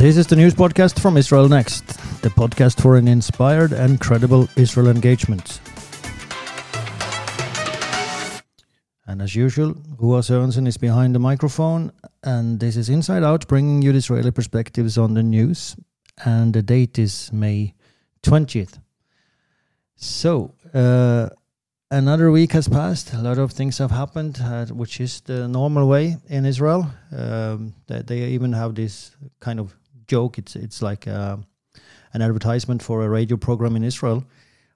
This is the news podcast from Israel Next, the podcast for an inspired and credible Israel engagement. And as usual, Rua Sørensen is behind the microphone, and this is Inside Out, bringing you the Israeli perspectives on the news. And the date is May 20th. So, uh, another week has passed. A lot of things have happened, uh, which is the normal way in Israel. Um, they, they even have this kind of joke. It's it's like uh, an advertisement for a radio program in Israel,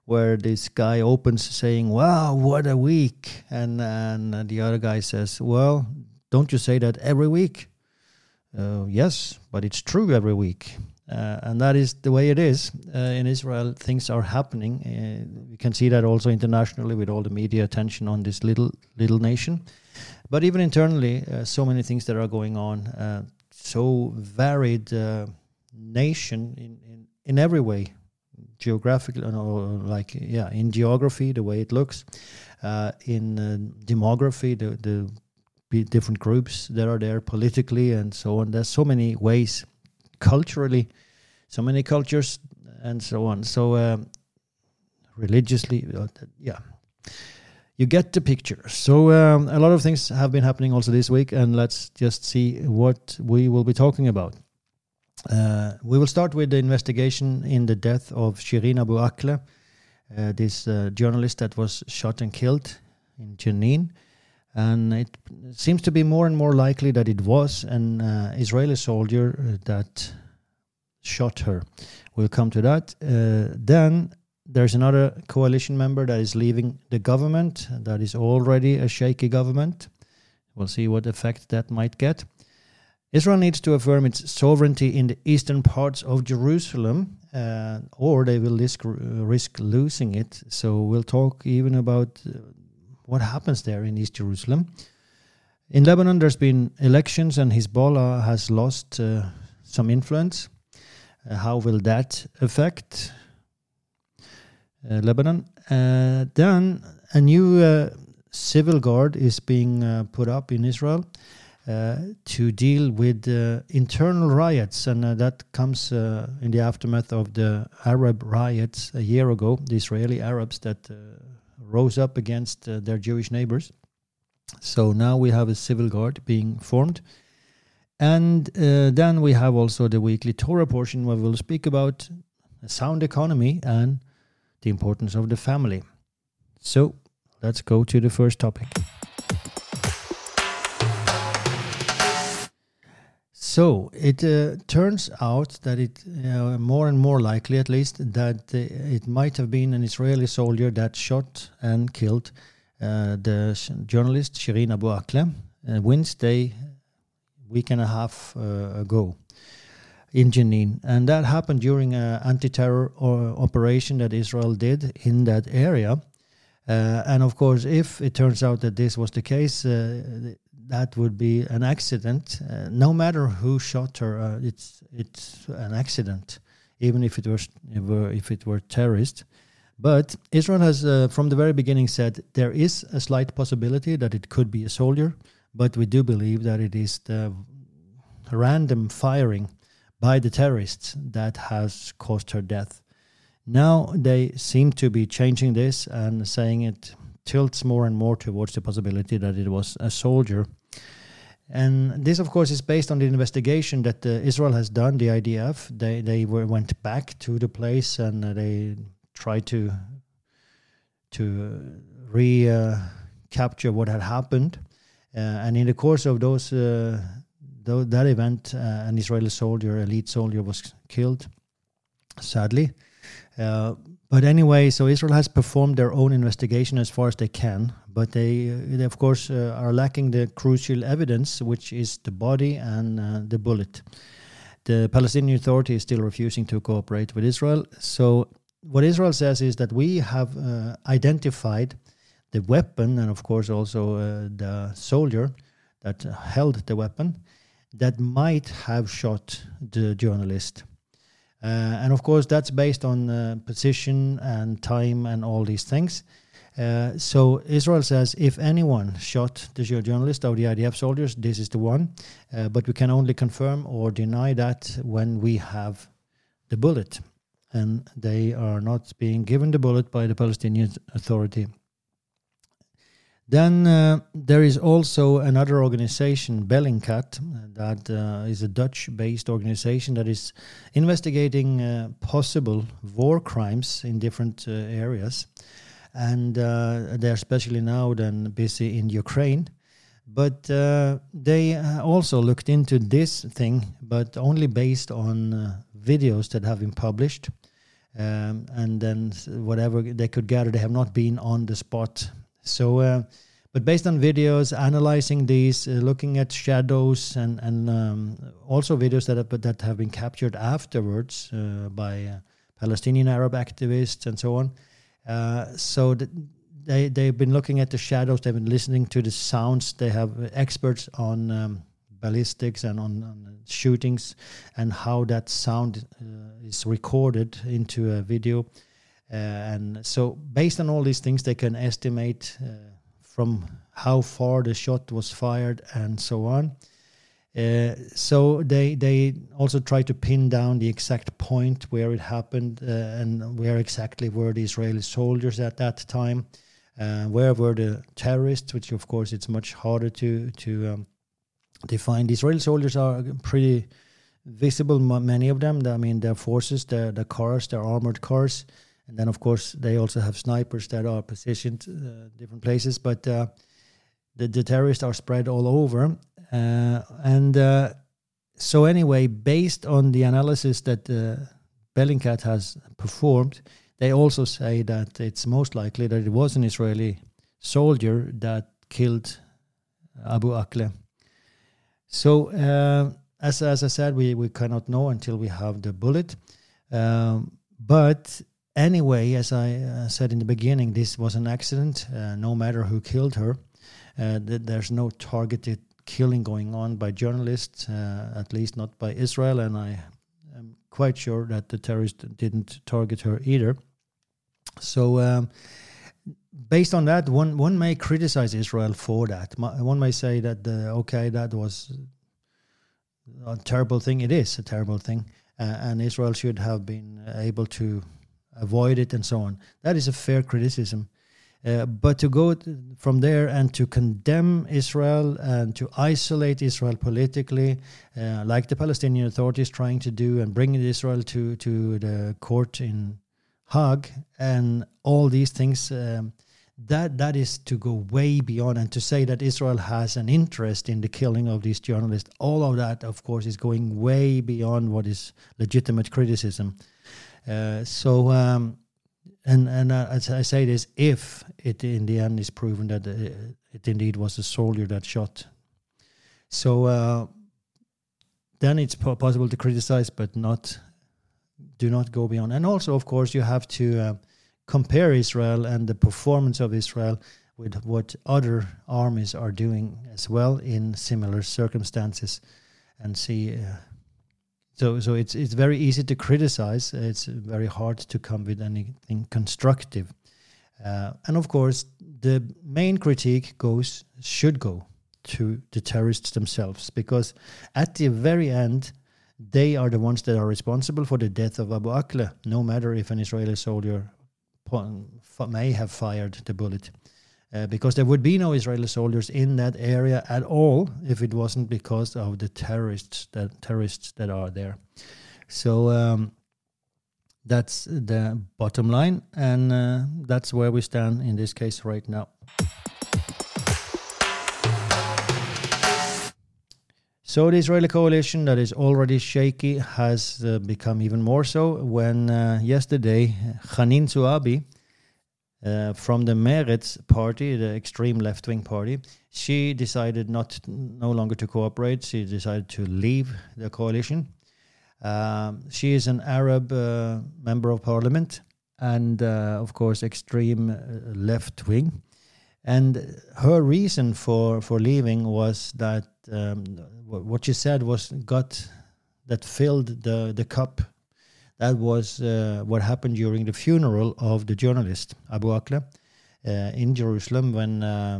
where this guy opens saying, "Wow, what a week," and and the other guy says, "Well, don't you say that every week?" Uh, yes, but it's true every week. Uh, and that is the way it is uh, in Israel. Things are happening. Uh, we can see that also internationally with all the media attention on this little little nation. But even internally, uh, so many things that are going on. Uh, so varied uh, nation in, in, in every way geographically like yeah in geography the way it looks uh, in uh, demography the the different groups that are there politically and so on. There's so many ways culturally so many cultures and so on. So um, religiously uh, yeah you get the picture. So um, a lot of things have been happening also this week, and let's just see what we will be talking about. Uh, we will start with the investigation in the death of Shirin Abu Akleh, uh, this uh, journalist that was shot and killed in Jenin. And it seems to be more and more likely that it was an uh, Israeli soldier that shot her. We'll come to that. Uh, then there's another coalition member that is leaving the government. That is already a shaky government. We'll see what effect that might get. Israel needs to affirm its sovereignty in the eastern parts of Jerusalem, uh, or they will risk, risk losing it. So we'll talk even about uh, what happens there in East Jerusalem. In Lebanon, there's been elections, and Hezbollah has lost uh, some influence. Uh, how will that affect uh, Lebanon. Uh, then a new uh, civil guard is being put up in Israel. Uh, to deal with uh, internal riots, and uh, that comes in the aftermath of the Arab riots a year ago, the Israeli Arabs that rose up against their Jewish neighbors. So now we have a civil guard being formed. And then we have also the weekly Torah portion where we'll speak about a sound economy and the importance of the family. So let's go to the first topic. So it uh, turns out that it uh, more and more likely, at least, that uh, it might have been an Israeli soldier that shot and killed uh, the sh- journalist Shirin Abu Akleh uh, Wednesday, week and a half uh, ago in Jenin. And that happened during an anti terror operation that Israel did in that area. Uh, and of course, if it turns out that this was the case, uh, that would be an accident. Uh, no matter who shot her, uh, it's it's an accident, even if it was if it were terrorist. But Israel has, uh, from the very beginning, said there is a slight possibility that it could be a soldier, but we do believe that it is the random firing by the terrorists that has caused her death. Now they seem to be changing this and saying it tilts more and more towards the possibility that it was a soldier. And this, of course, is based on the investigation that uh, Israel has done. The IDF they they were, went back to the place and uh, they tried to to re uh, capture what had happened. Uh, and in the course of those though that event, uh, an Israeli soldier, elite soldier, was killed, sadly. Uh, but anyway, so Israel has performed their own investigation as far as they can, but they, they of course, uh, are lacking the crucial evidence, which is the body and the bullet. The Palestinian Authority is still refusing to cooperate with Israel. So, what Israel says is that we have uh, identified the weapon and, of course, also uh, the soldier that held the weapon that might have shot the journalist. Uh, and of course, that's based on uh, position and time and all these things. Uh, so Israel says if anyone shot the journalist or the IDF soldiers, this is the one. Uh, but we can only confirm or deny that when we have the bullet. And they are not being given the bullet by the Palestinian Authority. Then uh, there is also another organization, Bellingcat, that uh, is a Dutch based organization that is investigating uh, possible war crimes in different uh, areas. And uh, they're especially now then busy in Ukraine. But uh, they also looked into this thing, but only based on videos that have been published. Um, and then whatever they could gather, they have not been on the spot so, uh, but based on videos, analyzing these, uh, looking at shadows, and and um, also videos that have, that have been captured afterwards uh, by uh, Palestinian Arab activists and so on. Uh, so th- they they've been looking at the shadows. They've been listening to the sounds. They have experts on. Um, ballistics and on, on, shootings and how that sound uh, is recorded into a video and so, based on all these things, they can estimate uh, from how far the shot was fired and so on. Uh, so they they also try to pin down the exact point where it happened uh, and where exactly were the Israeli soldiers at that time, uh, where were the terrorists, which of course it's much harder to to um, define. The Israeli soldiers are pretty visible, many of them. I mean, their forces, their the cars, their armored cars. And then, of course, they also have snipers that are positioned uh, different places. But uh, the, the terrorists are spread all over. Uh, and uh, so, anyway, based on the analysis that uh, Bellingcat has performed, they also say that it's most likely that it was an Israeli soldier that killed Abu Akleh. So, uh, as as I said, we we cannot know until we have the bullet. Um, but anyway, as I uh, said in the beginning, this was an accident. Uh, no matter who killed her, uh, th- there's no targeted killing going on by journalists, uh, at least not by Israel. And I am quite sure that the terrorists didn't target her either. So. Um, based on that, one one may criticize Israel for that. One may say that the, okay, that was a terrible thing. It is a terrible thing, uh, and Israel should have been able to avoid it, and so on. That is a fair criticism. Uh, but to go from there and to condemn Israel and to isolate Israel politically, uh, like the Palestinian authorities trying to do, and bring Israel to to the court in Hague, and all these things, um, that that is to go way beyond. And to say that Israel has an interest in the killing of these journalists, all of that, of course, is going way beyond what is legitimate criticism. Uh, so, um, and and uh, as I say this, if it in the end is proven that uh, it indeed was a soldier that shot, so then it's possible to criticize, but not do not go beyond. And also, of course, you have to uh, compare Israel and the performance of Israel with what other armies are doing as well in similar circumstances, and see uh, so so it's it's very easy to criticize. It's very hard to come with anything constructive. Uh, and of course, the main critique goes should go to the terrorists themselves because at the very end, they are the ones that are responsible for the death of Abu Akleh, no matter if an Israeli soldier may have fired the bullet uh, because there would be no Israeli soldiers in that area at all if it wasn't because of the terrorists that terrorists that are there. So um, that's the bottom line, and uh, that's where we stand in this case right now. So the Israeli coalition that is already shaky has uh, become even more so when uh, yesterday Hanin Zuabi, uh, from the Meretz party, the extreme left wing party. She decided not no longer to cooperate. She decided to leave the coalition. Um, she is an Arab uh, member of parliament and, uh, of course, extreme uh, left wing. And her reason for, for leaving was that um, what she said was got that filled the, the cup That was uh, what happened during the funeral of the journalist Abu Akleh uh, in Jerusalem when uh,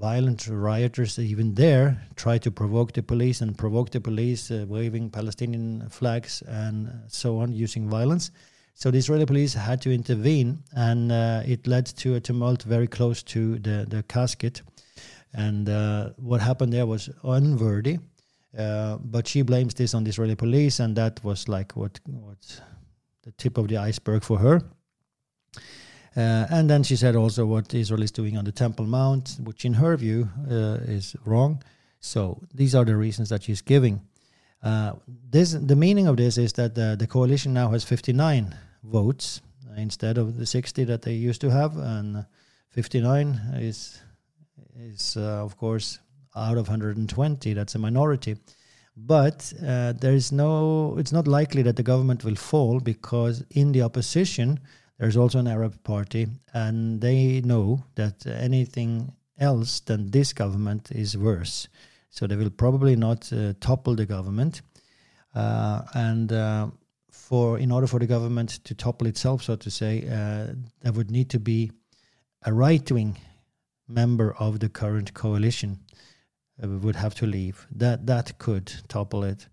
violent rioters, even there, tried to provoke the police and provoke the police, uh, waving Palestinian flags and so on, using violence. So the Israeli police had to intervene, and uh, it led to a tumult very close to the, the casket. And uh, what happened there was unworthy. Uh, but she blames this on the Israeli police, and that was like what what the tip of the iceberg for her. Uh, and then she said also what Israel is doing on the Temple Mount, which in her view uh, is wrong. So these are the reasons that she's giving. Uh, this the meaning of this is that the, the coalition now has 59 votes instead of the 60 that they used to have, and 59 is is uh, of course out of 120. That's a minority. But uh, there is no. It's not likely that the government will fall because in the opposition there's also an Arab party, and they know that anything else than this government is worse. So they will probably not uh, topple the government. Uh, and uh, for in order for the government to topple itself, so to say, uh, there would need to be a right wing member of the current coalition would have to leave. That that could topple it.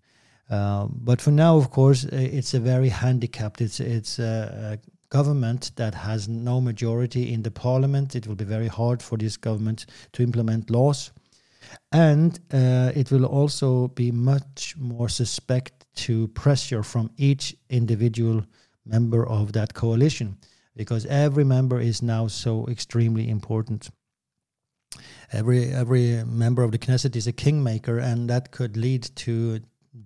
Uh, but for now, of course, it's a very handicapped. It's it's a, a government that has no majority in the parliament. It will be very hard for this government to implement laws. And uh, it will also be much more suspect to pressure from each individual member of that coalition because every member is now so extremely important. Every every member of the Knesset is a kingmaker, and that could lead to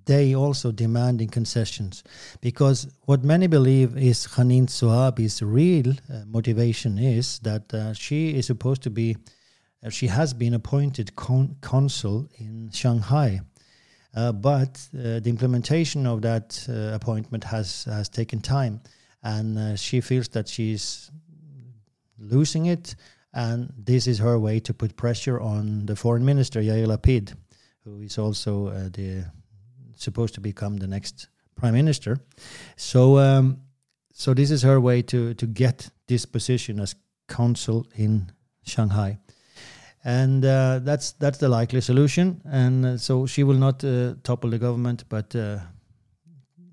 they also demanding concessions because what many believe is Hanin Zoabi's real uh, motivation is that uh, she is supposed to be, uh, she has been appointed con- consul in Shanghai. Uh, but uh, the implementation of that uh, appointment has has taken time, and she feels that she's losing it, and this is her way to put pressure on the foreign minister Yair Lapid, who is also the supposed to become the next prime minister. So, um, so this is her way to to get this position as consul in Shanghai, and uh, that's that's the likely solution. And uh, so she will not uh, topple the government, but uh,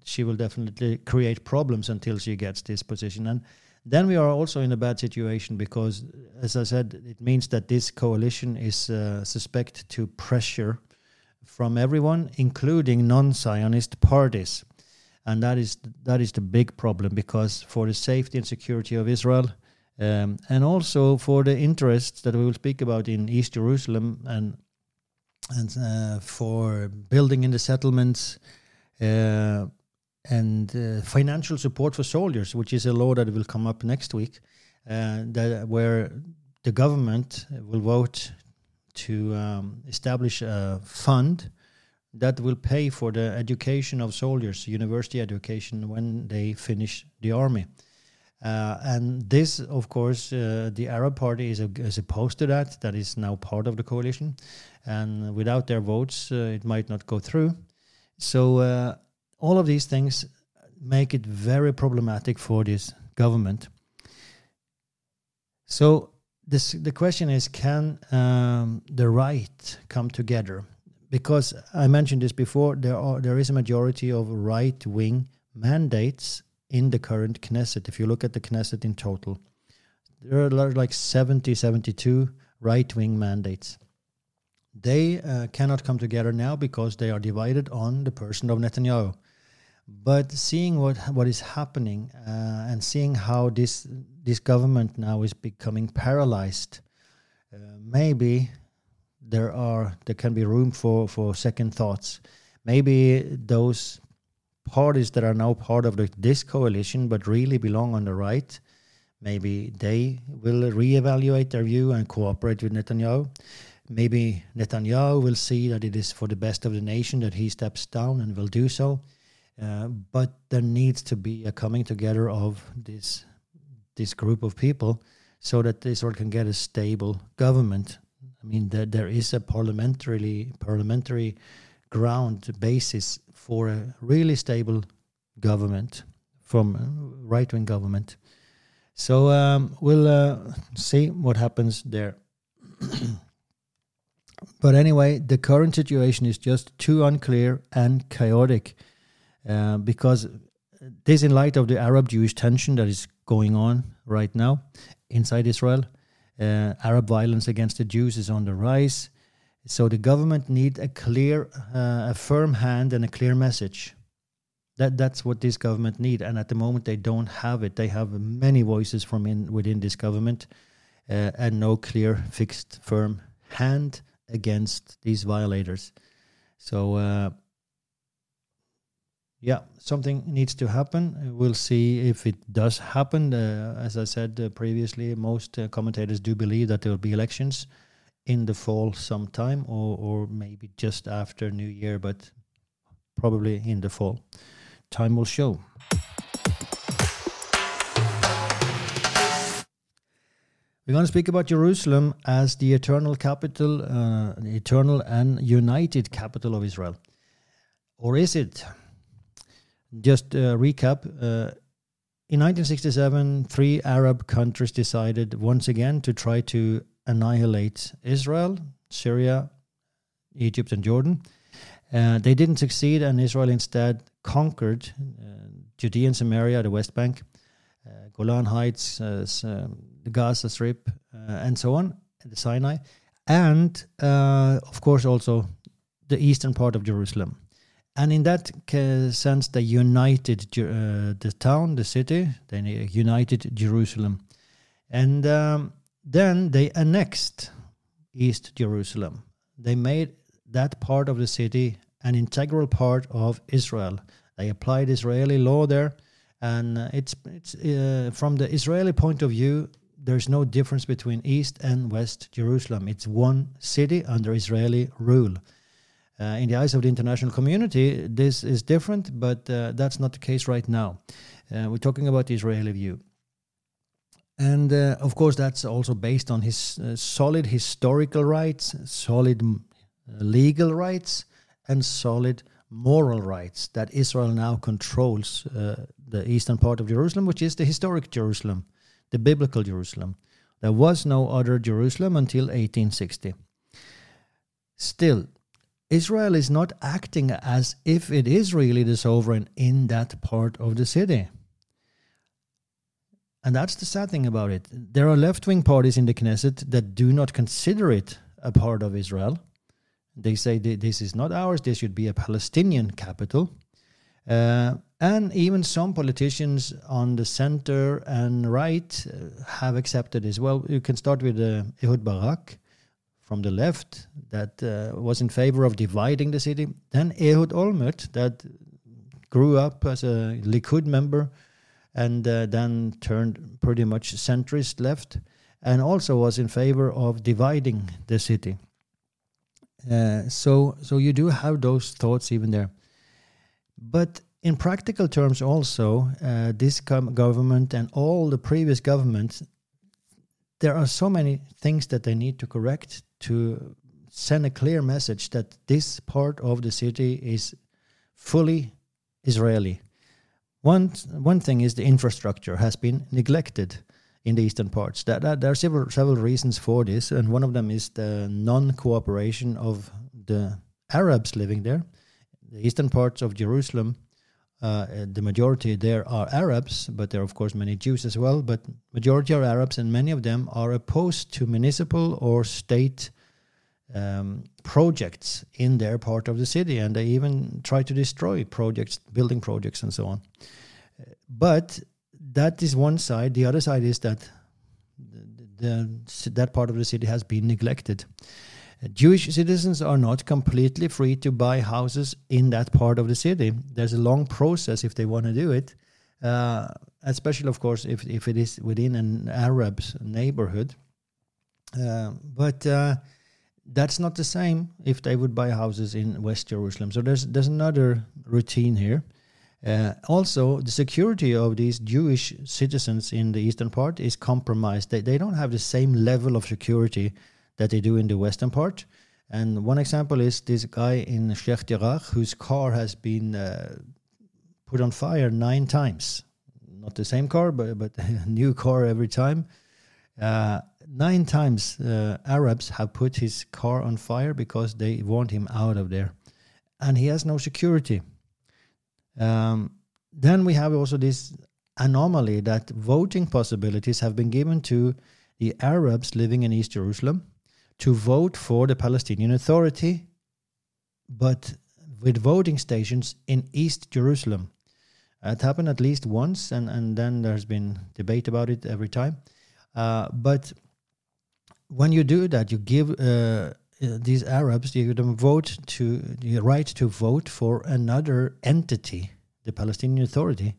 she will definitely create problems until she gets this position. And then we are also in a bad situation because, as I said, it means that this coalition is uh, suspect to pressure from everyone, including non-Zionist parties. And that is that is the big problem because for the safety and security of Israel, um, and also for the interests that we will speak about in East Jerusalem and and uh, for building in the settlements uh, and uh, financial support for soldiers, which is a law that will come up next week, uh, that where the government will vote to um, establish a fund that will pay for the education of soldiers, university education, when they finish the army. Uh, and this, of course, uh, the Arab Party is, is, opposed to that. That is now part of the coalition. And without their votes, uh, it might not go through. So, uh, all of these things make it very problematic for this government. So, this the question is can um, the right come together? Because i mentioned this before there are there is a majority of right wing mandates in the current knesset. If you look at the knesset in total there are like 70 72 right wing mandates. They uh, cannot come together now because they are divided on the person of netanyahu but seeing what what is happening uh, and seeing how this this government now is becoming paralyzed, uh, maybe there are there can be room for for second thoughts. Maybe those parties that are now part of the, this coalition but really belong on the right, maybe they will reevaluate their view and cooperate with Netanyahu. Maybe Netanyahu will see that it is for the best of the nation that he steps down and will do so. Uh, but there needs to be a coming together of this this group of people so that they sort of can get a stable government. I mean, there, there is a parliamentary parliamentary ground basis for a really stable government, from right wing government. So um, we'll uh, see what happens there. but anyway, the current situation is just too unclear and chaotic uh, because this, in light of the Arab Jewish tension that is going on right now inside Israel, uh, Arab violence against the Jews is on the rise. So the government need a clear, uh, a firm hand and a clear message. That that's what this government need, and at the moment they don't have it. They have many voices from in within this government, uh, and no clear, fixed, firm hand against these violators. So. Yeah, something needs to happen. We'll see if it does happen. Uh, as I said uh, previously, most uh, commentators do believe that there will be elections in the fall sometime, or or maybe just after New Year, but probably in the fall. Time will show. We're going to speak about Jerusalem as the eternal capital, uh, eternal and united capital of Israel. Or is it? Just a recap. Uh, in 1967, three Arab countries decided once again to try to annihilate Israel, Syria, Egypt, and Jordan. Uh, they didn't succeed, and Israel instead conquered uh, Judea and Samaria, the West Bank, uh, Golan Heights, uh, um, the Gaza Strip, uh, and so on, the Sinai, and uh, of course also the eastern part of Jerusalem. And in that sense, they united the town, the city, they united Jerusalem. And um, then they annexed East Jerusalem. They made that part of the city an integral part of Israel. They applied Israeli law there, and uh, it's it's uh, from the Israeli point of view. There's no difference between East and West Jerusalem. It's one city under Israeli rule. Uh, in the eyes of the international community, this is different, but uh, that's not the case right now. Uh, we're talking about the Israeli view. And uh, of course, that's also based on his uh, solid historical rights, solid uh, legal rights, and solid moral rights that Israel now controls uh, the eastern part of Jerusalem, which is the historic Jerusalem, the biblical Jerusalem. There was no other Jerusalem until 1860. Still, Israel is not acting as if it is really the sovereign in that part of the city. And that's the sad thing about it. There are left wing parties in the Knesset that do not consider it a part of Israel. They say this is not ours, this should be a Palestinian capital. Uh, and even some politicians on the center and right uh, have accepted as well. You can start with uh, Ehud Barak from the left that uh, was in favor of dividing the city. Then Ehud Olmert that grew up as a Likud member and uh, then turned pretty much centrist left, and also was in favor of dividing the city. Uh, so, so you do have those thoughts even there, but in practical terms, also uh, this government and all the previous governments, there are so many things that they need to correct to send a clear message that this part of the city is fully Israeli one one thing is the infrastructure has been neglected in the eastern parts. That, that, there are several several reasons for this, and one of them is the non-cooperation of the Arabs living there. The eastern parts of Jerusalem, uh, the majority there are Arabs, but there are of course many Jews as well. But majority are Arabs, and many of them are opposed to municipal or state um, projects in their part of the city, and they even try to destroy projects, building projects, and so on. But that is one side. The other side is that the, the, that part of the city has been neglected. Jewish citizens are not completely free to buy houses in that part of the city. There's a long process if they want to do it, uh, especially, of course, if, if it is within an Arab neighborhood. Uh, but uh, that's not the same if they would buy houses in West Jerusalem. So there's there's another routine here. Uh, also, the security of these Jewish citizens in the eastern part is compromised. They, they don't have the same level of security that they do in the western part. And one example is this guy in Sheikh Jarrah whose car has been uh, put on fire nine times. Not the same car, but but a new car every time. Uh, nine times uh, Arabs have put his car on fire because they want him out of there, and he has no security. Um, then we have also this anomaly that voting possibilities have been given to the Arabs living in East Jerusalem to vote for the Palestinian Authority, but with voting stations in East Jerusalem. It happened at least once, and, and then there's been debate about it every time. Uh, but when you do that, you give uh, uh these Arabs you give them vote to the right to vote for another entity, the Palestinian Authority,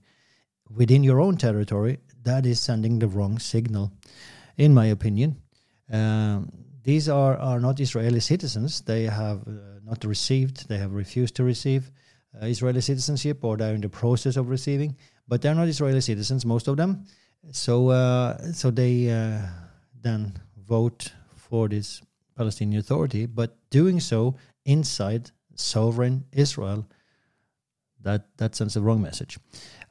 within your own territory. That is sending the wrong signal, in my opinion. Um, these are, are not Israeli citizens. They have uh, not received, they have refused to receive uh, Israeli citizenship or they're in the process of receiving, but they're not Israeli citizens, most of them. So, uh, so they uh, then vote for this Palestinian Authority, but doing so inside sovereign Israel. That, that sends a wrong message.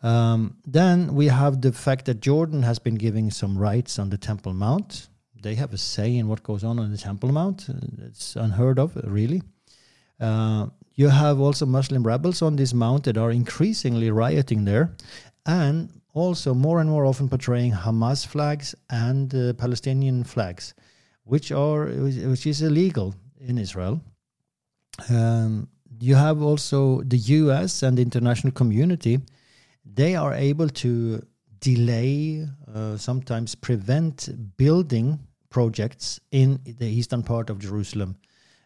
Um, then we have the fact that Jordan has been giving some rights on the Temple Mount they have a say in what goes on on the Temple Mount. It's unheard of, really. Uh, you have also Muslim rebels on this mount that are increasingly rioting there, and also more and more often portraying Hamas flags and uh, Palestinian flags, which are which is illegal in Israel. Um, you have also the U.S. and the international community; they are able to delay, uh, sometimes prevent building projects in the eastern part of Jerusalem.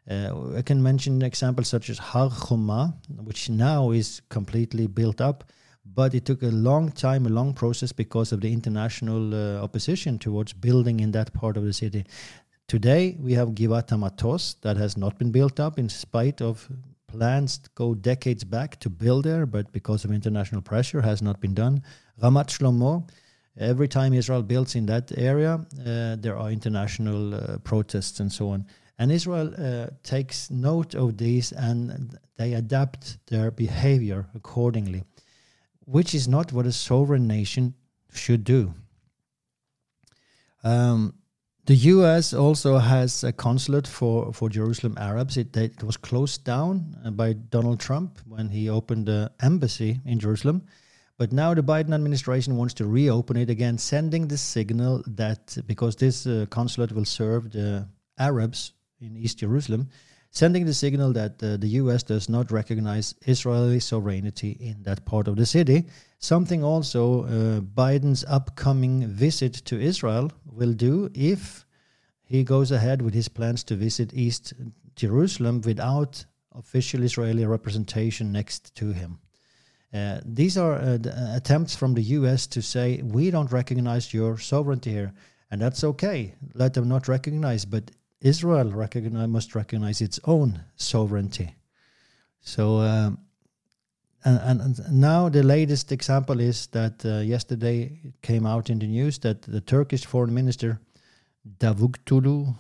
Uh, I can mention examples such as Har Choma, which now is completely built up, but it took a long time, a long process because of the international uh, opposition towards building in that part of the city. Today, we have Givat Hamatos that has not been built up in spite of plans go decades back to build there, but because of international pressure, has not been done. Ramat Shlomo, Every time Israel builds in that area, uh, there are international uh, protests and so on. And Israel uh, takes note of these and they adapt their behavior accordingly, which is not what a sovereign nation should do. Um, the U.S. also has a consulate for, for Jerusalem Arabs. It, it was closed down uh, by Donald Trump when he opened the embassy in Jerusalem. But now the Biden administration wants to reopen it again, sending the signal that because this uh, consulate will serve the Arabs in East Jerusalem, sending the signal that uh, the US does not recognize Israeli sovereignty in that part of the city. Something also uh, Biden's upcoming visit to Israel will do if he goes ahead with his plans to visit East Jerusalem without official Israeli representation next to him. Uh, these are uh, uh attempts from the US to say, we don't recognize your sovereignty here. And that's okay. Let them not recognize, but Israel recognize, must recognize its own sovereignty. So, um, and, and, now the latest example is that uh, yesterday it came out in the news that the Turkish foreign minister, Cavusoglu,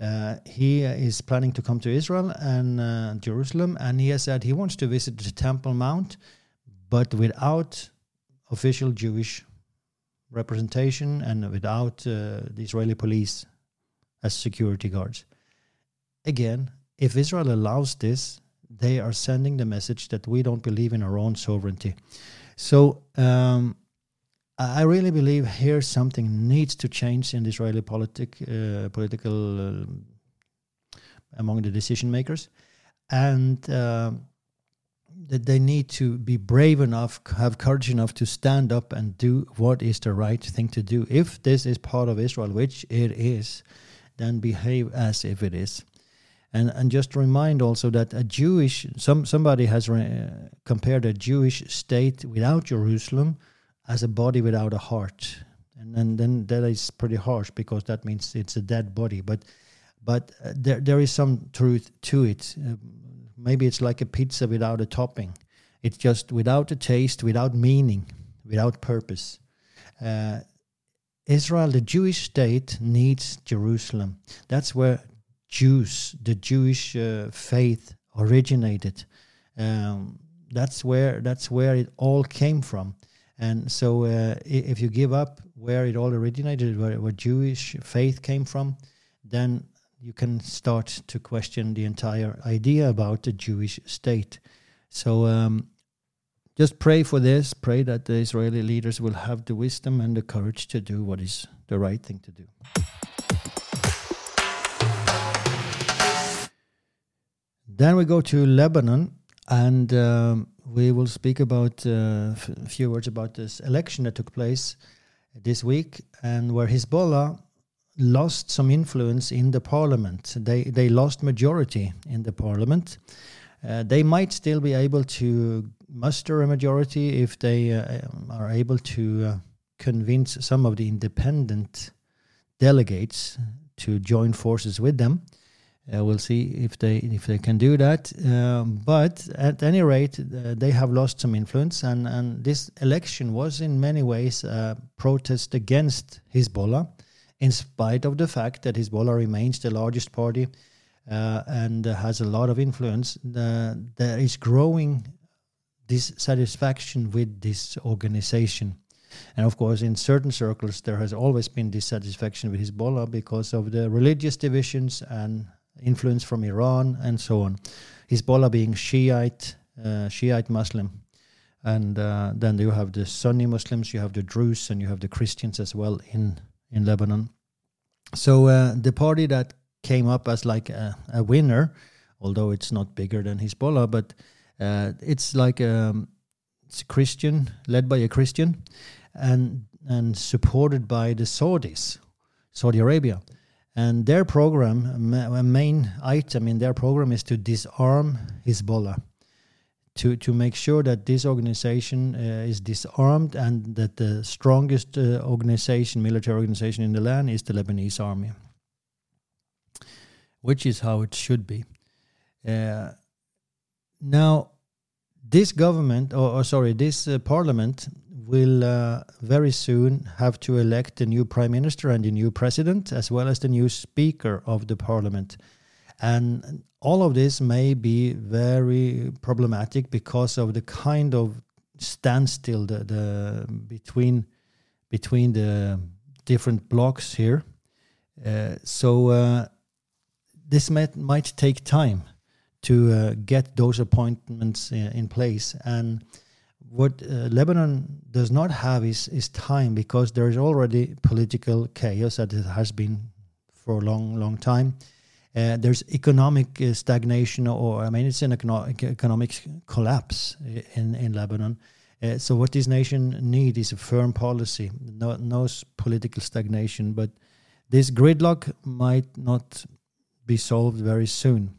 uh, he is planning to come to Israel and uh, Jerusalem, and he has said he wants to visit the Temple Mount but without official Jewish representation and without uh, the Israeli police as security guards. Again, if Israel allows this, they are sending the message that we don't believe in our own sovereignty. So um, I really believe here something needs to change in the Israeli politic, uh, political uh, among the decision makers, and uh, that they need to be brave enough, have courage enough to stand up and do what is the right thing to do. If this is part of Israel, which it is, then behave as if it is. And and just remind also that a Jewish some somebody has re, compared a Jewish state without Jerusalem as a body without a heart, and then then that is pretty harsh because that means it's a dead body. But but uh, there there is some truth to it. Uh, maybe it's like a pizza without a topping. It's just without a taste, without meaning, without purpose. Uh, Israel, the Jewish state, needs Jerusalem. That's where Jews, the Jewish uh, faith, originated. Um, that's where that's where it all came from. And so, uh, if you give up where it all originated, where, where Jewish faith came from, then you can start to question the entire idea about the Jewish state. So, um, just pray for this. Pray that the Israeli leaders will have the wisdom and the courage to do what is the right thing to do. Then we go to Lebanon, and um, we will speak about uh, a few words about this election that took place this week, and where Hezbollah lost some influence in the parliament. They they lost majority in the parliament. Uh, they might still be able to muster a majority if they uh, are able to uh, convince some of the independent delegates to join forces with them. Uh, we'll see if they if they can do that. Um, but at any rate, uh, they have lost some influence, and and this election was in many ways a protest against Hezbollah, in spite of the fact that Hezbollah remains the largest party uh, and has a lot of influence. there is growing dissatisfaction with this organization. And of course, in certain circles, there has always been dissatisfaction with Hezbollah because of the religious divisions and influence from Iran and so on. Hezbollah being Shiite, uh, Shiite Muslim. And uh, then you have the Sunni Muslims, you have the Druze, and you have the Christians as well in, in Lebanon. So uh, the party that came up as like a, a, winner, although it's not bigger than Hezbollah, but uh, it's like a, um, it's a Christian, led by a Christian, and and supported by the Saudis, Saudi Arabia. And their program, a main item in their program is to disarm Hezbollah, to, to make sure that this organization uh, is disarmed and that the strongest uh, organization, military organization in the land is the Lebanese army, which is how it should be. Uh, now, this government, or, or sorry, this uh, parliament will uh, very soon have to elect a new prime minister and a new president, as well as the new speaker of the parliament. And all of this may be very problematic because of the kind of standstill the, the between between the different blocks here. Uh, so uh, this might might take time to uh, get those appointments in, in place and what uh, Lebanon does not have is, is time because there is already political chaos that has been for a long, long time. Uh, there's economic uh, stagnation, or I mean, it's an economic, economic collapse in, in Lebanon. Uh, so, what this nation needs is a firm policy, no, no political stagnation. But this gridlock might not be solved very soon.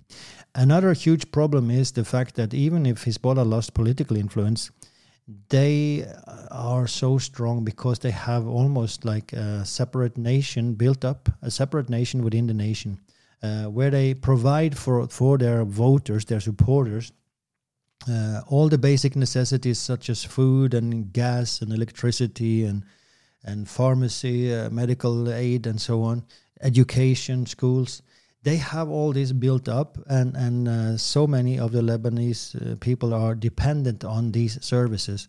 Another huge problem is the fact that even if Hezbollah lost political influence, they are so strong because they have almost like a separate nation built up, a separate nation within the nation, uh, where they provide for for their voters, their supporters, uh, all the basic necessities such as food and gas and electricity and and pharmacy, uh, medical aid, and so on, education, schools they have all this built up, and and uh, so many of the Lebanese uh, people are dependent on these services.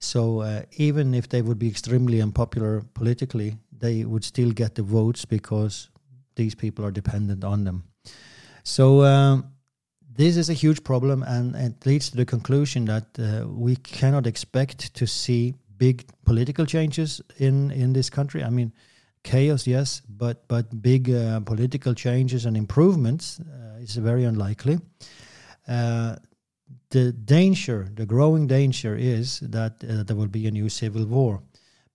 So uh, even if they would be extremely unpopular politically, they would still get the votes because these people are dependent on them. So um, this is a huge problem, and it leads to the conclusion that uh, we cannot expect to see big political changes in in this country. I mean chaos, yes, but but big uh, political changes and improvements uh, is very unlikely. Uh, the danger, the growing danger, is that uh, there will be a new civil war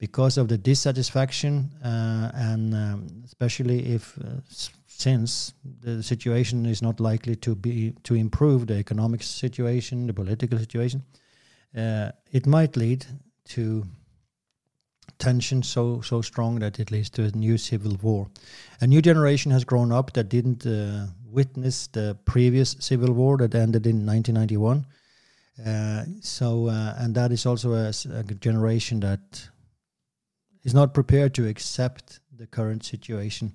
because of the dissatisfaction uh, and um, especially if uh, since the situation is not likely to be to improve the economic situation, the political situation, it might lead to tension so so strong that it leads to a new civil war. A new generation has grown up that didn't uh, witness the previous civil war that ended in 1991. Uh, so, uh, and that is also a, a, generation that is not prepared to accept the current situation.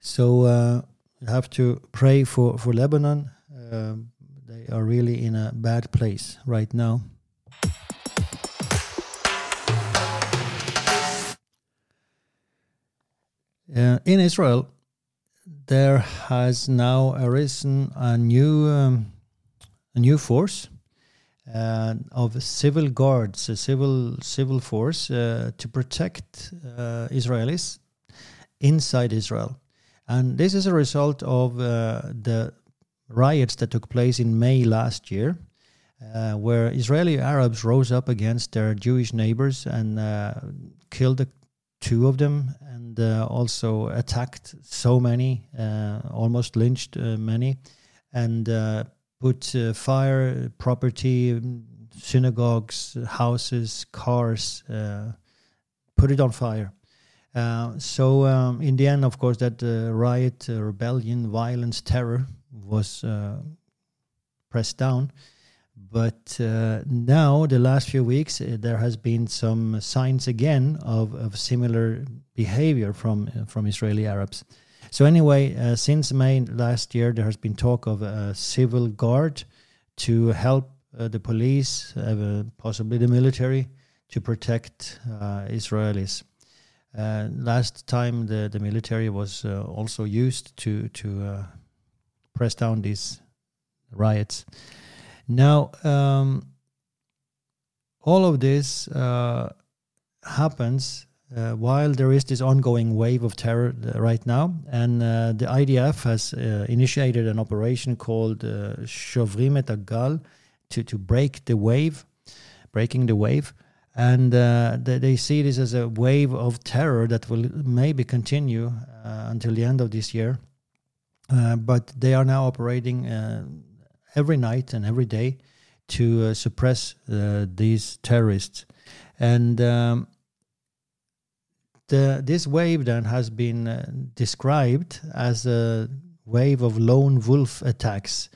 So, uh, you have to pray for for Lebanon. Uh, they are really in a bad place right now. Uh, in Israel, there has now arisen a new um, a new force uh, of civil guards, a civil civil force uh, to protect uh, Israelis inside Israel, and this is a result of uh, the riots that took place in May last year. Uh, where Israeli Arabs rose up against their Jewish neighbors and uh, killed two of them and uh, also attacked so many, uh, almost lynched uh, many, and uh, put uh, fire, property, synagogues, houses, cars, uh, put it on fire. so um, in the end, of course, that riot, rebellion, violence, terror was pressed down. But uh, now, the last few weeks, uh, there has been some signs again of, of similar behavior from uh, from Israeli Arabs. So anyway, uh, since May last year, there has been talk of a civil guard to help uh, the police, uh, possibly the military, to protect Israelis. last time, the, the military was also used to to press down these riots. Now, um, all of this uh, happens uh, while there is this ongoing wave of terror uh, right now, and uh, the IDF has uh, initiated an operation called uh, Shovrim to to break the wave, breaking the wave, and uh, they, they, see this as a wave of terror that will maybe continue until the end of this year. but they are now operating every night and every day to uh, suppress uh, these terrorists. And um, the, this wave then has been uh, described as a wave of lone wolf attacks.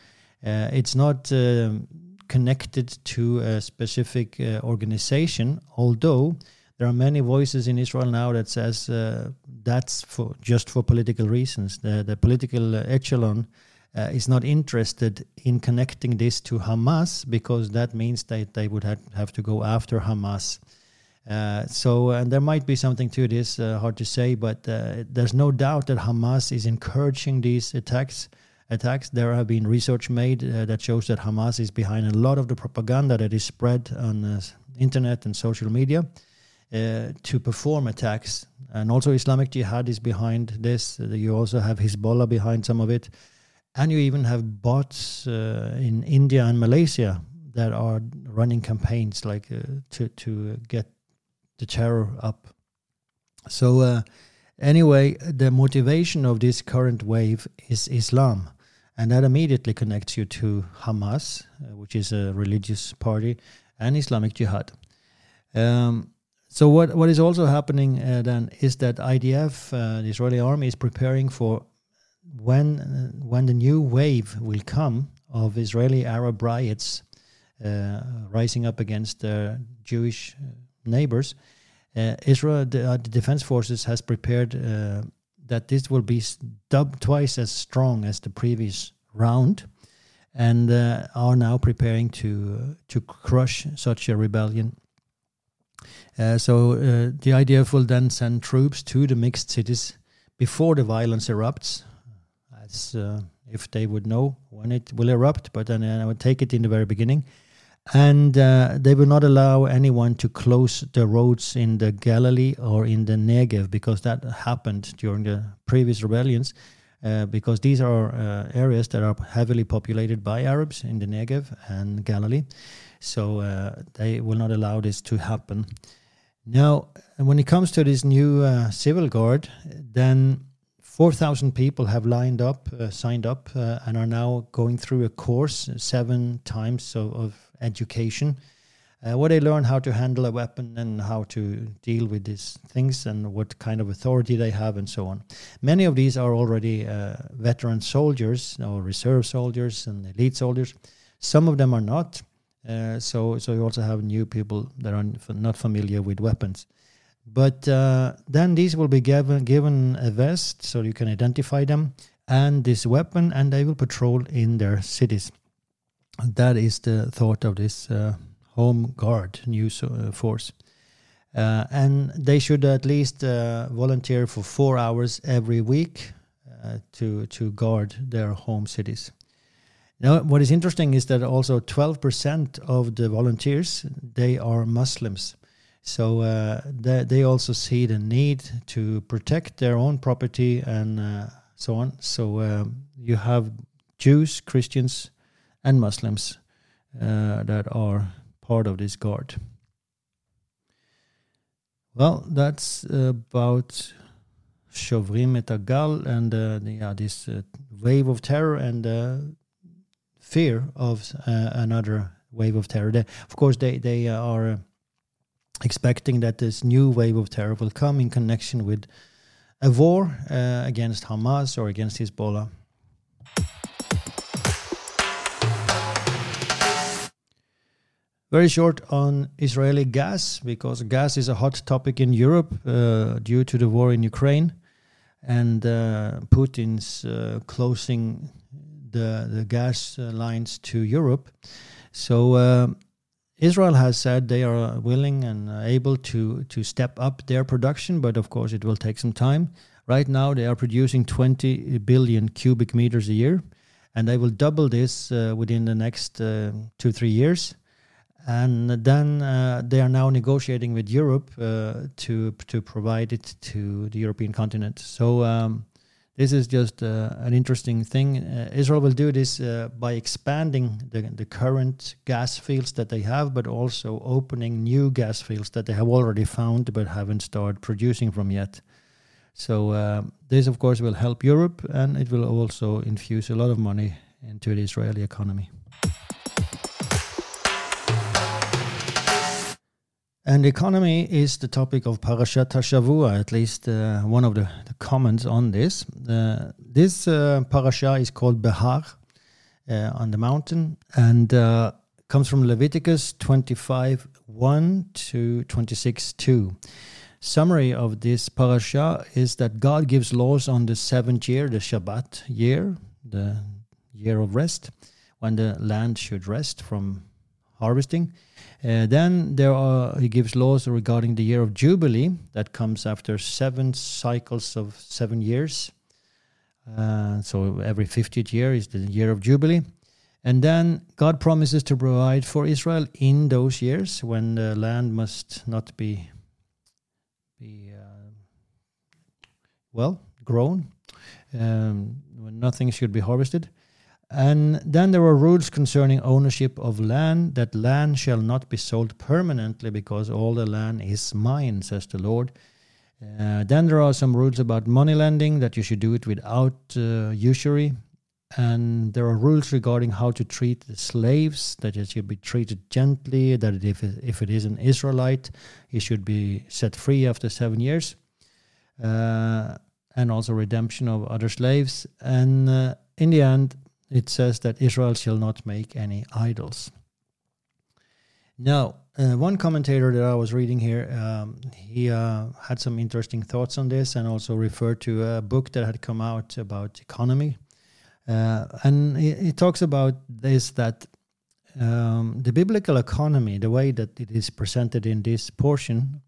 Uh, it's not um, connected to a specific uh, organization, although there are many voices in Israel now that says uh, that's for just for political reasons. The, the political echelon uh, is not interested in connecting this to Hamas because that means that they would have, have to go after Hamas. Uh, so, and there might be something to this, uh, hard to say, but uh, there's no doubt that Hamas is encouraging these attacks. Attacks. There have been research made uh, that shows that Hamas is behind a lot of the propaganda that is spread on uh, internet and social media to perform attacks. And also, Islamic Jihad is behind this. you also have Hezbollah behind some of it and you even have bots uh, in India and Malaysia that are running campaigns like uh, to to get the terror up. So uh, anyway, the motivation of this current wave is Islam, and that immediately connects you to Hamas, uh, which is a religious party, and Islamic Jihad. Um, so what what is also happening uh, then is that IDF, uh, the Israeli army, is preparing for when uh, when the new wave will come of Israeli Arab riots uh, rising up against their Jewish uh, neighbors, uh, Israel, the, uh, the, defense forces, has prepared uh, that this will be dub- twice as strong as the previous round, and are now preparing to to crush such a rebellion. so the IDF will then send troops to the mixed cities before the violence erupts uh, if they would know when it will erupt, but then I would take it in the very beginning. And uh, they will not allow anyone to close the roads in the Galilee or in the Negev because that happened during the previous rebellions. Uh, because these are uh, areas that are heavily populated by Arabs in the Negev and Galilee. So uh, they will not allow this to happen. Now, when it comes to this new uh, civil guard, then 4,000 people have lined up, uh, signed up, uh, and are now going through a course, seven times of, of education, uh, where they learn how to handle a weapon and how to deal with these things and what kind of authority they have and so on. Many of these are already uh, veteran soldiers or reserve soldiers and elite soldiers. Some of them are not. Uh, so, so you also have new people that are not familiar with weapons. But uh, then these will be given given a vest so you can identify them and this weapon, and they will patrol in their cities. That is the thought of this uh, Home Guard news uh, force. Uh, and they should at least uh, volunteer for four hours every week uh, to to guard their home cities. Now, what is interesting is that also 12% of the volunteers they are Muslims, so uh, they they also see the need to protect their own property and so on. So um, you have Jews, Christians, and Muslims uh, that are part of this guard. Well, that's about Shovrim et Agal and uh, yeah, this uh, wave of terror and uh, fear of uh, another wave of terror. They, of course, they they are expecting that this new wave of terror will come in connection with a war uh, against Hamas or against Hezbollah. Very short on Israeli gas, because gas is a hot topic in Europe uh, due to the war in Ukraine and uh, Putin's uh, closing the, the gas lines to Europe. So uh, Israel has said they are willing and able to, to step up their production, but of course it will take some time. Right now, they are producing 20 billion cubic meters a year, and they will double this uh, within the next uh, two, three years and then uh, they are now negotiating with Europe uh, to to provide it to the European continent. So um, this is just uh, an interesting thing. Uh, Israel will do this uh, by expanding the the current gas fields that they have, but also opening new gas fields that they have already found but haven't started producing from yet. So uh, this, of course, will help Europe, and it will also infuse a lot of money into the Israeli economy. And economy is the topic of Parashat Hashavua, at least uh, one of the, the, comments on this. Uh, this uh, parasha is called Behar uh, on the mountain and uh, comes from Leviticus 25 1 to 26 2. Summary of this parasha is that God gives laws on the seventh year, the Shabbat year, the year of rest, when the land should rest from harvesting. Uh, then there are he gives laws regarding the year of jubilee that comes after seven cycles of seven years. Uh, so every 50th year is the year of jubilee. And then God promises to provide for Israel in those years when the land must not be be uh, well grown, um, when nothing should be harvested. And then there are rules concerning ownership of land, that land shall not be sold permanently because all the land is mine, says the Lord. Uh, then there are some rules about money lending, that you should do it without uh, usury. And there are rules regarding how to treat the slaves, that it should be treated gently, that if, if it is an Israelite, he should be set free after seven years. Uh, and also redemption of other slaves. And uh, in the end, it says that Israel shall not make any idols. Now, uh, one commentator that I was reading here, um, he uh, had some interesting thoughts on this and also referred to a book that had come out about economy. Uh, and he, he, talks about this that um, the biblical economy, the way that it is presented in this portion,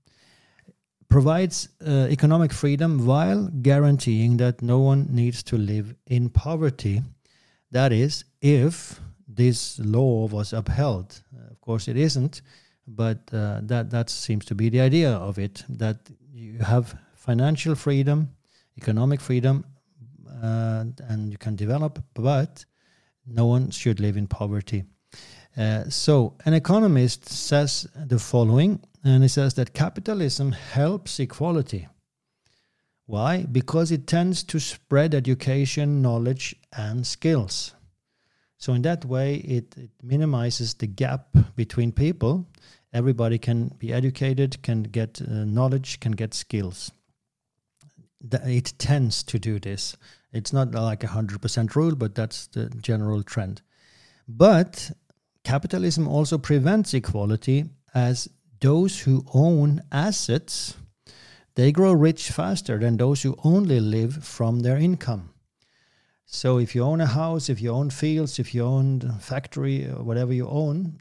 provides uh, economic freedom while guaranteeing that no one needs to live in poverty that is, if this law was upheld. Of course, it isn't, but uh, that that seems to be the idea of it. That you have financial freedom, economic freedom, uh, and you can develop, but no one should live in poverty. Uh, so, an economist says the following, and he says that capitalism helps equality. Why? Because it tends to spread education, knowledge, and skills. So, in that way, it, it minimizes the gap between people. Everybody can be educated, can get uh, knowledge, can get skills. It tends to do this. It's not like a 100% rule, but that's the general trend. But capitalism also prevents equality as those who own assets they grow rich faster than those who only live from their income. So if you own a house, if you own fields, if you own a factory, or whatever you own,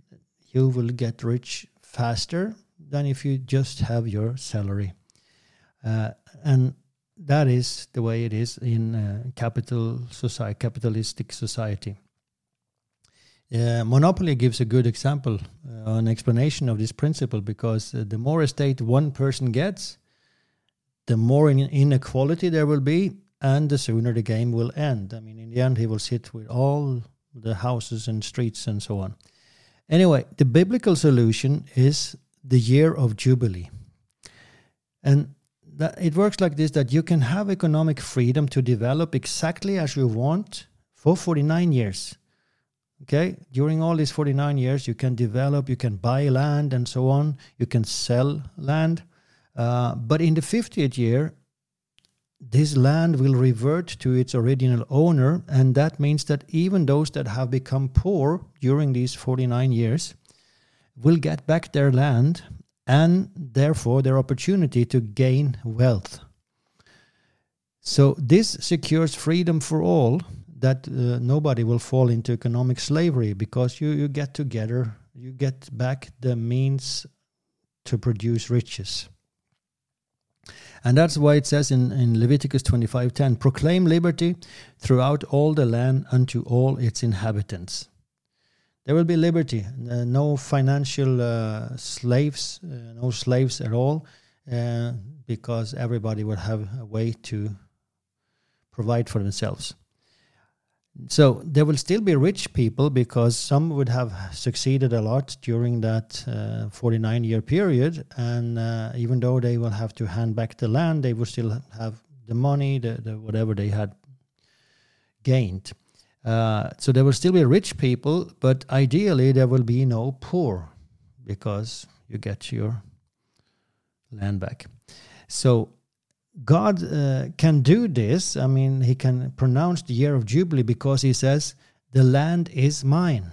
you will get rich faster than if you just have your salary. Uh, and that is the way it is in uh, capital society, capitalistic society. Uh, monopoly gives a good example, uh, an explanation of this principle, because uh, the more estate one person gets, the more inequality there will be, and the sooner the game will end. I mean, in the end, he will sit with all the houses and streets and so on. Anyway, the biblical solution is the year of Jubilee. And that it works like this that you can have economic freedom to develop exactly as you want for 49 years. Okay, during all these 49 years, you can develop, you can buy land and so on, you can sell land. Uh, but in the 50th year, this land will revert to its original owner, and that means that even those that have become poor during these 49 years will get back their land and therefore their opportunity to gain wealth. So, this secures freedom for all that uh, nobody will fall into economic slavery because you, you get together, you get back the means to produce riches. And that's why it says in, in Leviticus 25:10, proclaim liberty throughout all the land unto all its inhabitants. There will be liberty, uh, no financial uh, slaves, uh, no slaves at all, uh, because everybody will have a way to provide for themselves. So there will still be rich people because some would have succeeded a lot during that uh, 49 year period. And uh, even though they will have to hand back the land, they will still have the money, the, the whatever they had gained. Uh, so there will still be rich people, but ideally there will be no poor because you get your land back. So God uh, can do this. I mean, He can pronounce the year of Jubilee because He says, The land is mine.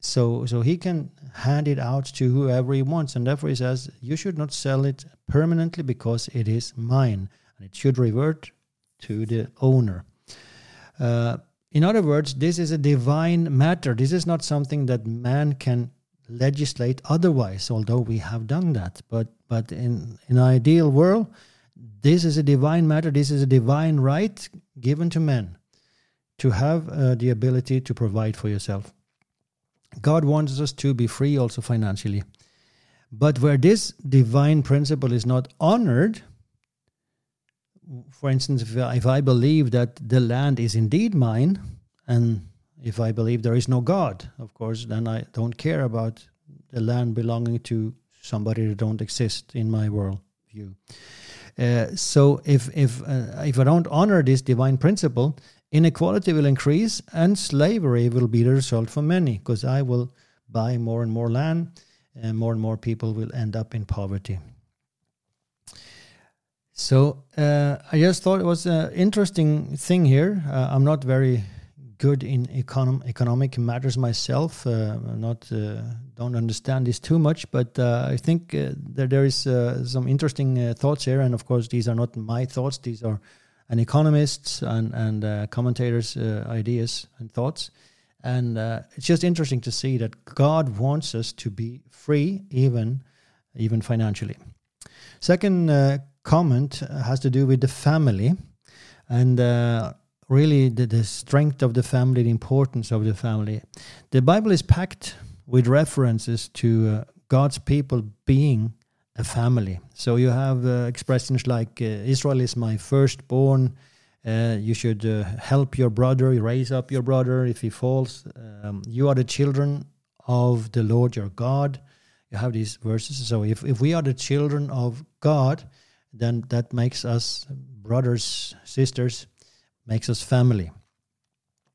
So, so He can hand it out to whoever He wants. And therefore, He says, You should not sell it permanently because it is mine. And it should revert to the owner. Uh, in other words, this is a divine matter. This is not something that man can legislate otherwise, although we have done that. But, but in, in an ideal world, this is a divine matter. This is a divine right given to men to have uh, the ability to provide for yourself. God wants us to be free also financially. But where this divine principle is not honored, for instance, if, if I believe that the land is indeed mine, and if I believe there is no God, of course, then I don't care about the land belonging to somebody that don't exist in my world view. Uh, so if if uh, if I don't honor this divine principle, inequality will increase and slavery will be the result for many because I will buy more and more land and more and more people will end up in poverty. So uh, I just thought it was an interesting thing here. Uh, I'm not very good in econom- economic matters myself. Uh, not uh, don't understand this too much, but uh, I think uh, that there is uh, some interesting uh, thoughts here. And of course, these are not my thoughts; these are an economists and and commentators' ideas and thoughts. And it's just interesting to see that God wants us to be free, even even financially. Second comment has to do with the family, and really the, the strength of the family, the importance of the family. The Bible is packed with references to uh, God's people being a family. So you have uh, expressions like uh, Israel is my firstborn. Uh, you should uh, help your brother, raise up your brother if he falls. Um, you are the children of the Lord your God. You have these verses. So if, if we are the children of God, then that makes us brothers, sisters, makes us family.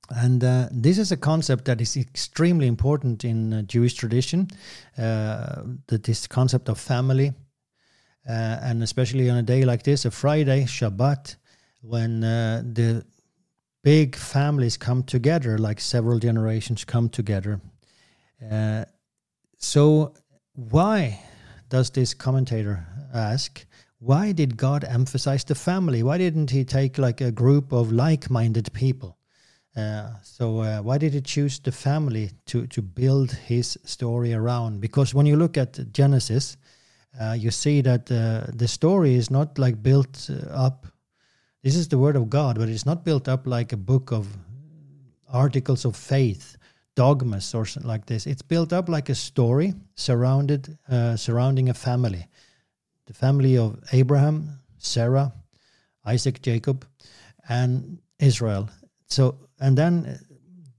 And uh, this is a concept that is extremely important in uh, Jewish tradition. Uh, that this concept of family, uh, and especially on a day like this, a Friday, Shabbat, when uh, the big families come together, like several generations come together. Uh, so, why does this commentator ask? Why did God emphasize the family? Why didn't He take like a group of like minded people? Uh, so uh, why did he choose the family to to build his story around? Because when you look at Genesis, uh, you see that uh, the story is not like built uh, up. This is the word of God, but it's not built up like a book of articles of faith, dogmas, or something like this. It's built up like a story surrounded uh, surrounding a family, the family of Abraham, Sarah, Isaac, Jacob, and Israel. So and then uh,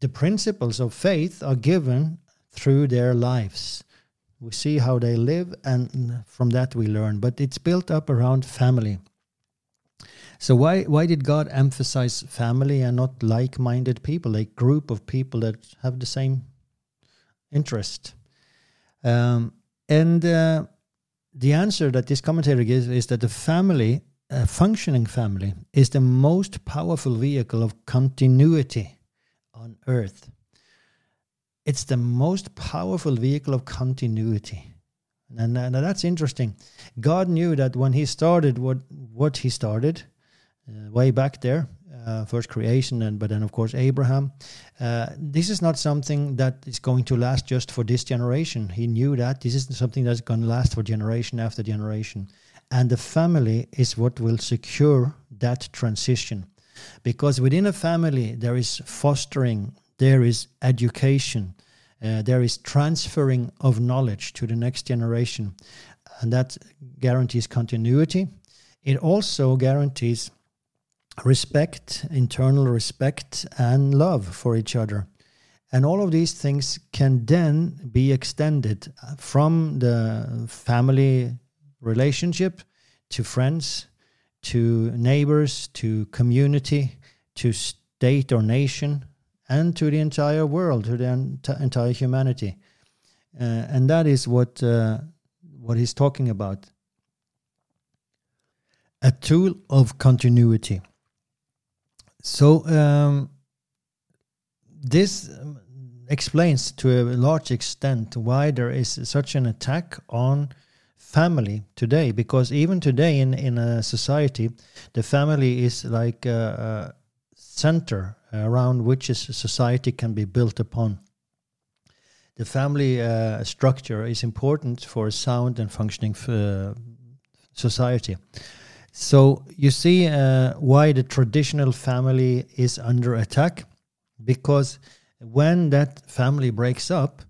the principles of faith are given through their lives. We see how they live, and from that we learn. But it's built up around family. So why why did God emphasize family and not like-minded people, a group of people that have the same interest? Um, and uh, the answer that this commentator gives is that the family a functioning family is the most powerful vehicle of continuity on earth. It's the most powerful vehicle of continuity. And, that's interesting. God knew that when he started what what he started uh, way back there, uh, first creation, and but then of course Abraham. Uh, this is not something that is going to last just for this generation. He knew that this is something that's going to last for generation after generation. And the family is what will secure that transition. Because within a family, there is fostering, there is education, uh, there is transferring of knowledge to the next generation. And that guarantees continuity. It also guarantees respect, internal respect, and love for each other. And all of these things can then be extended from the family relationship to friends, to neighbors, to community, to state or nation, and to the entire world, to the ent- entire humanity. Uh, and that is what uh, what he's talking about. A tool of continuity. So um, this um, explains to a large extent why there is such an attack on family today because even today in in a society the family is like a, a center around which a society can be built upon. The family uh, structure is important for a sound and functioning uh, society so you see uh, why the traditional family is under attack because when that family breaks up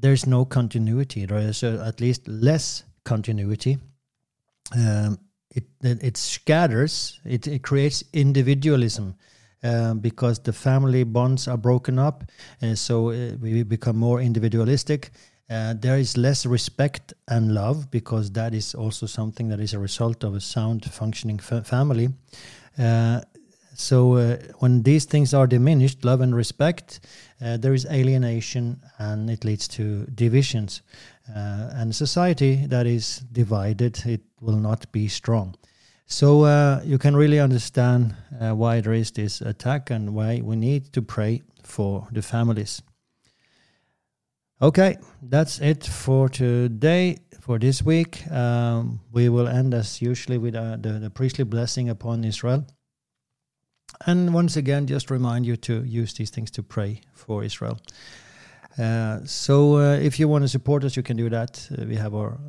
there's no continuity. There is uh, at least less continuity. Um, it, it, scatters. It, it creates individualism. Um, because the family bonds are broken up, and so uh, we become more individualistic. Uh, there is less respect and love because that is also something that is a result of a sound functioning fa- family. Uh, so uh, when these things are diminished, love and respect, uh, there is alienation and it leads to divisions. Uh, and society that is divided, it will not be strong. So uh, you can really understand why there is this attack and why we need to pray for the families. Okay, that's it for today, for this week. Um, we will end as usually with uh, the, the priestly blessing upon Israel. And once again, just remind you to use these things to pray for Israel. Uh, so uh, if you want to support us, you can do that. Uh, we have our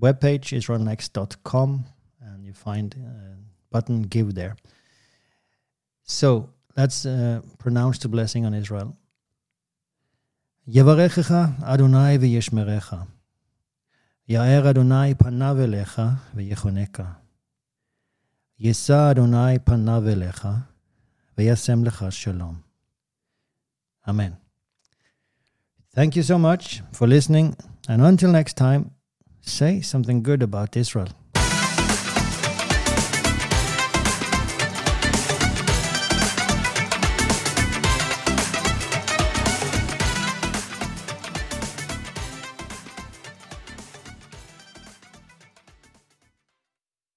webpage, israelnext.com, and you find a button give there. So let's uh, pronounce the blessing on Israel. יברכך אדוני וישמרך. יאר אדוני פניו אליך ויחונקה. יישא אדוני פניו אליך וישם לך שלום. Amen. Thank you so much for listening. And until next time, say something good about Israel.